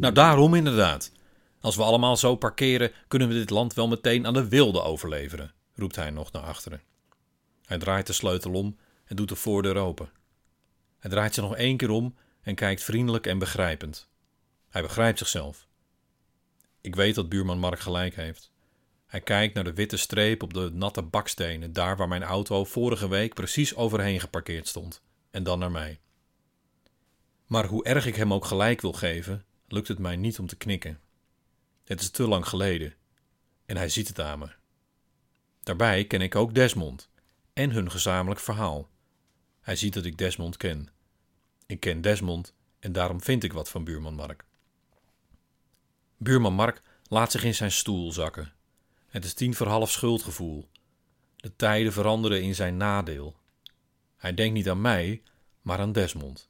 Nou, daarom inderdaad. Als we allemaal zo parkeren, kunnen we dit land wel meteen aan de wilde overleveren, roept hij nog naar achteren. Hij draait de sleutel om en doet de voordeur open. Hij draait zich nog één keer om en kijkt vriendelijk en begrijpend. Hij begrijpt zichzelf. Ik weet dat buurman Mark gelijk heeft. Hij kijkt naar de witte streep op de natte bakstenen, daar waar mijn auto vorige week precies overheen geparkeerd stond, en dan naar mij. Maar hoe erg ik hem ook gelijk wil geven, lukt het mij niet om te knikken. Het is te lang geleden en hij ziet het aan me. Daarbij ken ik ook Desmond en hun gezamenlijk verhaal. Hij ziet dat ik Desmond ken. Ik ken Desmond en daarom vind ik wat van buurman Mark. Buurman Mark laat zich in zijn stoel zakken. Het is tien voor half schuldgevoel. De tijden veranderen in zijn nadeel. Hij denkt niet aan mij, maar aan Desmond.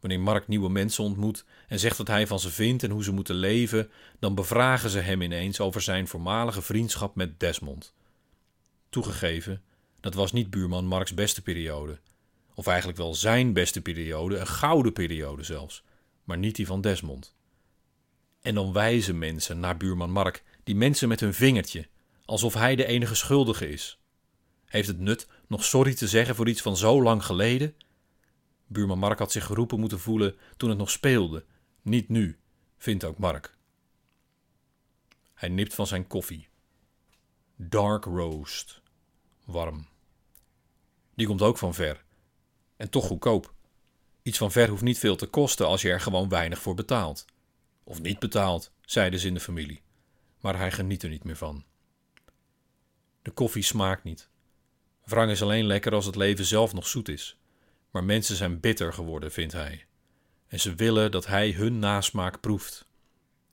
Wanneer Mark nieuwe mensen ontmoet en zegt wat hij van ze vindt en hoe ze moeten leven, dan bevragen ze hem ineens over zijn voormalige vriendschap met Desmond. Toegegeven, dat was niet buurman Marks beste periode. Of eigenlijk wel zijn beste periode, een gouden periode zelfs, maar niet die van Desmond. En dan wijzen mensen naar buurman Mark, die mensen met hun vingertje, alsof hij de enige schuldige is. Heeft het nut nog sorry te zeggen voor iets van zo lang geleden? Buurman Mark had zich geroepen moeten voelen toen het nog speelde, niet nu, vindt ook Mark. Hij nipt van zijn koffie. Dark roast. Warm. Die komt ook van ver. En toch goedkoop. Iets van ver hoeft niet veel te kosten als je er gewoon weinig voor betaalt. Of niet betaalt, zeiden ze in de familie. Maar hij geniet er niet meer van. De koffie smaakt niet. Wrang is alleen lekker als het leven zelf nog zoet is. Maar mensen zijn bitter geworden, vindt hij. En ze willen dat hij hun nasmaak proeft.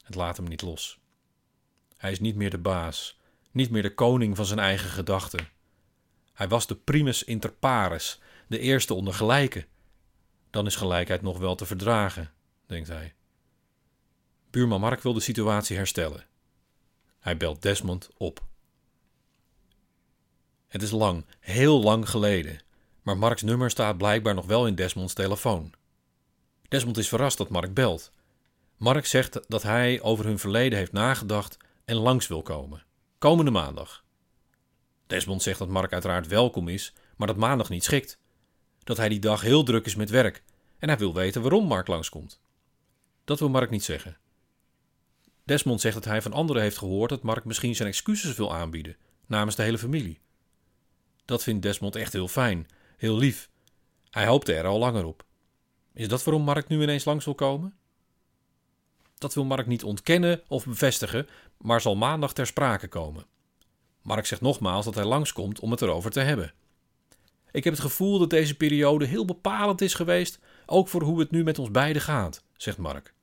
Het laat hem niet los. Hij is niet meer de baas, niet meer de koning van zijn eigen gedachten. Hij was de primus inter pares, de eerste onder gelijken. Dan is gelijkheid nog wel te verdragen, denkt hij. Buurman Mark wil de situatie herstellen. Hij belt Desmond op. Het is lang, heel lang geleden, maar Marks nummer staat blijkbaar nog wel in Desmonds telefoon. Desmond is verrast dat Mark belt. Mark zegt dat hij over hun verleden heeft nagedacht en langs wil komen. Komende maandag. Desmond zegt dat Mark uiteraard welkom is, maar dat maandag niet schikt. Dat hij die dag heel druk is met werk en hij wil weten waarom Mark langskomt. Dat wil Mark niet zeggen. Desmond zegt dat hij van anderen heeft gehoord dat Mark misschien zijn excuses wil aanbieden namens de hele familie. Dat vindt Desmond echt heel fijn, heel lief. Hij hoopte er al langer op. Is dat waarom Mark nu ineens langs wil komen? Dat wil Mark niet ontkennen of bevestigen, maar zal maandag ter sprake komen. Mark zegt nogmaals dat hij langskomt om het erover te hebben. Ik heb het gevoel dat deze periode heel bepalend is geweest, ook voor hoe het nu met ons beiden gaat, zegt Mark.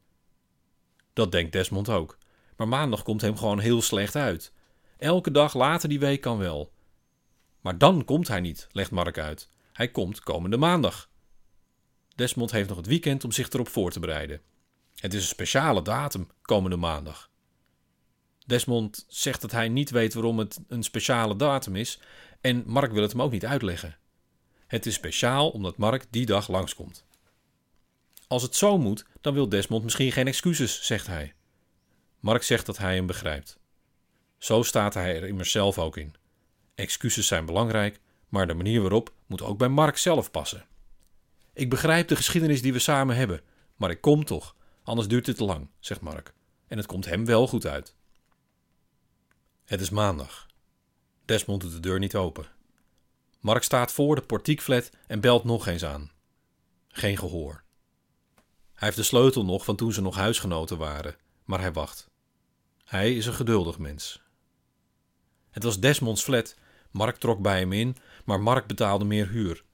Dat denkt Desmond ook. Maar maandag komt hem gewoon heel slecht uit. Elke dag later die week kan wel. Maar dan komt hij niet, legt Mark uit. Hij komt komende maandag. Desmond heeft nog het weekend om zich erop voor te bereiden. Het is een speciale datum, komende maandag. Desmond zegt dat hij niet weet waarom het een speciale datum is en Mark wil het hem ook niet uitleggen. Het is speciaal omdat Mark die dag langskomt. Als het zo moet, dan wil Desmond misschien geen excuses, zegt hij. Mark zegt dat hij hem begrijpt. Zo staat hij er immers zelf ook in. Excuses zijn belangrijk, maar de manier waarop moet ook bij Mark zelf passen. Ik begrijp de geschiedenis die we samen hebben, maar ik kom toch, anders duurt dit te lang, zegt Mark. En het komt hem wel goed uit. Het is maandag. Desmond doet de deur niet open. Mark staat voor de portiekflat en belt nog eens aan. Geen gehoor. Hij heeft de sleutel nog van toen ze nog huisgenoten waren, maar hij wacht. Hij is een geduldig mens. Het was Desmonds flat. Mark trok bij hem in, maar Mark betaalde meer huur.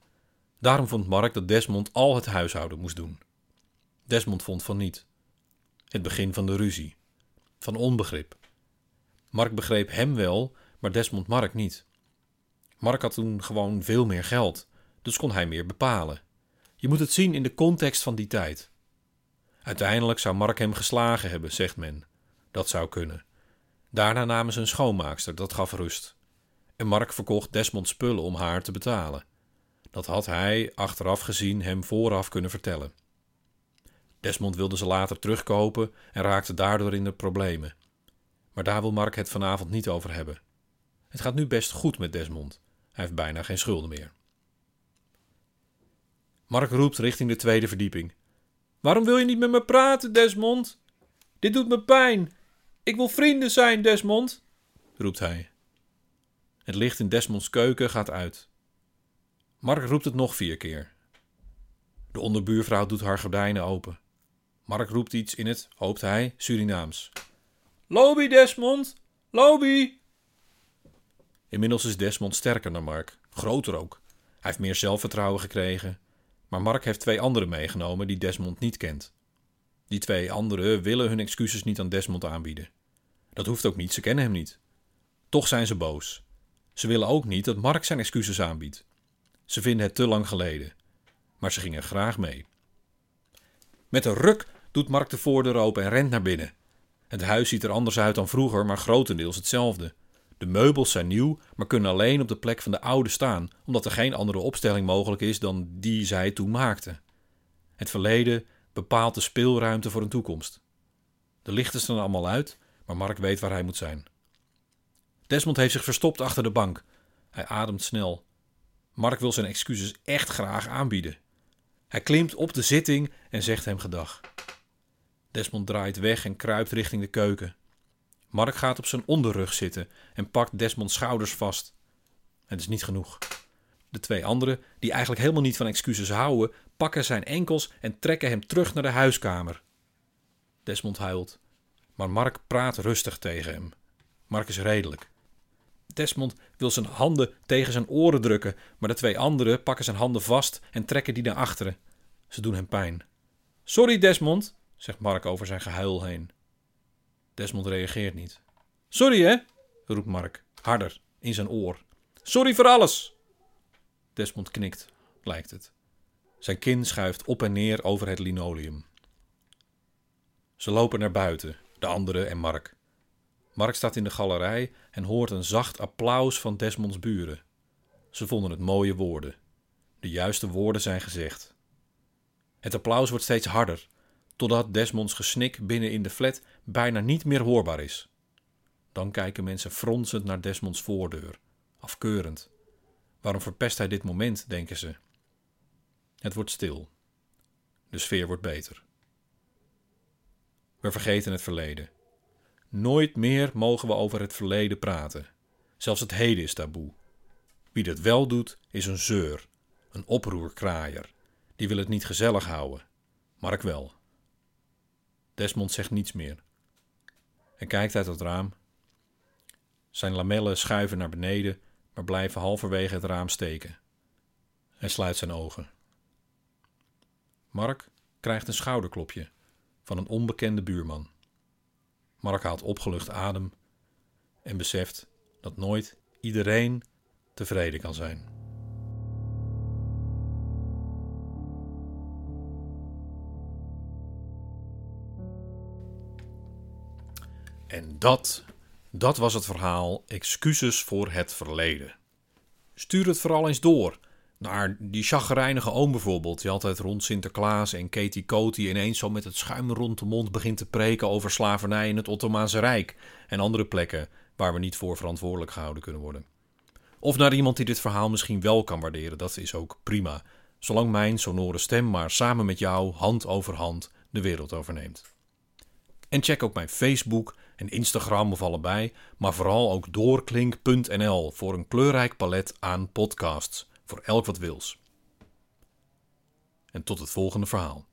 Daarom vond Mark dat Desmond al het huishouden moest doen. Desmond vond van niet. Het begin van de ruzie. Van onbegrip. Mark begreep hem wel, maar Desmond Mark niet. Mark had toen gewoon veel meer geld, dus kon hij meer bepalen. Je moet het zien in de context van die tijd. Uiteindelijk zou Mark hem geslagen hebben, zegt men. Dat zou kunnen. Daarna namen ze een schoonmaakster, dat gaf rust. En Mark verkocht Desmond spullen om haar te betalen. Dat had hij, achteraf gezien, hem vooraf kunnen vertellen. Desmond wilde ze later terugkopen en raakte daardoor in de problemen. Maar daar wil Mark het vanavond niet over hebben. Het gaat nu best goed met Desmond. Hij heeft bijna geen schulden meer. Mark roept richting de tweede verdieping. Waarom wil je niet met me praten, Desmond? Dit doet me pijn. Ik wil vrienden zijn, Desmond, roept hij. Het licht in Desmonds keuken gaat uit. Mark roept het nog vier keer. De onderbuurvrouw doet haar gordijnen open. Mark roept iets in het, hoopt hij, Surinaams. Lobby, Desmond! Lobby! Inmiddels is Desmond sterker dan Mark, groter ook. Hij heeft meer zelfvertrouwen gekregen. Maar Mark heeft twee anderen meegenomen die Desmond niet kent. Die twee anderen willen hun excuses niet aan Desmond aanbieden. Dat hoeft ook niet, ze kennen hem niet. Toch zijn ze boos. Ze willen ook niet dat Mark zijn excuses aanbiedt. Ze vinden het te lang geleden. Maar ze gingen graag mee. Met een ruk doet Mark de voordeur open en rent naar binnen. Het huis ziet er anders uit dan vroeger, maar grotendeels hetzelfde. De meubels zijn nieuw, maar kunnen alleen op de plek van de oude staan, omdat er geen andere opstelling mogelijk is dan die zij toen maakten. Het verleden bepaalt de speelruimte voor een toekomst. De lichten staan allemaal uit, maar Mark weet waar hij moet zijn. Desmond heeft zich verstopt achter de bank. Hij ademt snel. Mark wil zijn excuses echt graag aanbieden. Hij klimt op de zitting en zegt hem gedag. Desmond draait weg en kruipt richting de keuken. Mark gaat op zijn onderrug zitten en pakt Desmonds schouders vast. Het is niet genoeg. De twee anderen, die eigenlijk helemaal niet van excuses houden, pakken zijn enkels en trekken hem terug naar de huiskamer. Desmond huilt, maar Mark praat rustig tegen hem. Mark is redelijk. Desmond wil zijn handen tegen zijn oren drukken, maar de twee anderen pakken zijn handen vast en trekken die naar achteren. Ze doen hem pijn. Sorry, Desmond, zegt Mark over zijn gehuil heen. Desmond reageert niet. Sorry, hè? roept Mark, harder, in zijn oor. Sorry voor alles! Desmond knikt, lijkt het. Zijn kin schuift op en neer over het linoleum. Ze lopen naar buiten, de anderen en Mark. Mark staat in de galerij en hoort een zacht applaus van Desmonds buren. Ze vonden het mooie woorden. De juiste woorden zijn gezegd. Het applaus wordt steeds harder, totdat Desmonds gesnik binnen in de flat bijna niet meer hoorbaar is. Dan kijken mensen fronsend naar Desmonds voordeur, afkeurend. Waarom verpest hij dit moment, denken ze. Het wordt stil. De sfeer wordt beter. We vergeten het verleden. Nooit meer mogen we over het verleden praten. Zelfs het heden is taboe. Wie dat wel doet, is een zeur, een oproerkraaier. Die wil het niet gezellig houden. Mark wel. Desmond zegt niets meer. Hij kijkt uit het raam. Zijn lamellen schuiven naar beneden, maar blijven halverwege het raam steken. Hij sluit zijn ogen. Mark krijgt een schouderklopje van een onbekende buurman. Mark haalt opgelucht adem en beseft dat nooit iedereen tevreden kan zijn. En dat, dat was het verhaal Excuses voor het verleden. Stuur het vooral eens door. Naar die chagrijnige oom bijvoorbeeld, die altijd rond Sinterklaas en Katie Coty ineens zo met het schuim rond de mond begint te preken over slavernij in het Ottomaanse Rijk en andere plekken waar we niet voor verantwoordelijk gehouden kunnen worden. Of naar iemand die dit verhaal misschien wel kan waarderen, dat is ook prima. Zolang mijn sonore stem maar samen met jou hand over hand de wereld overneemt. En check ook mijn Facebook en Instagram of allebei, maar vooral ook doorklink.nl voor een kleurrijk palet aan podcasts voor elk wat wils. En tot het volgende verhaal.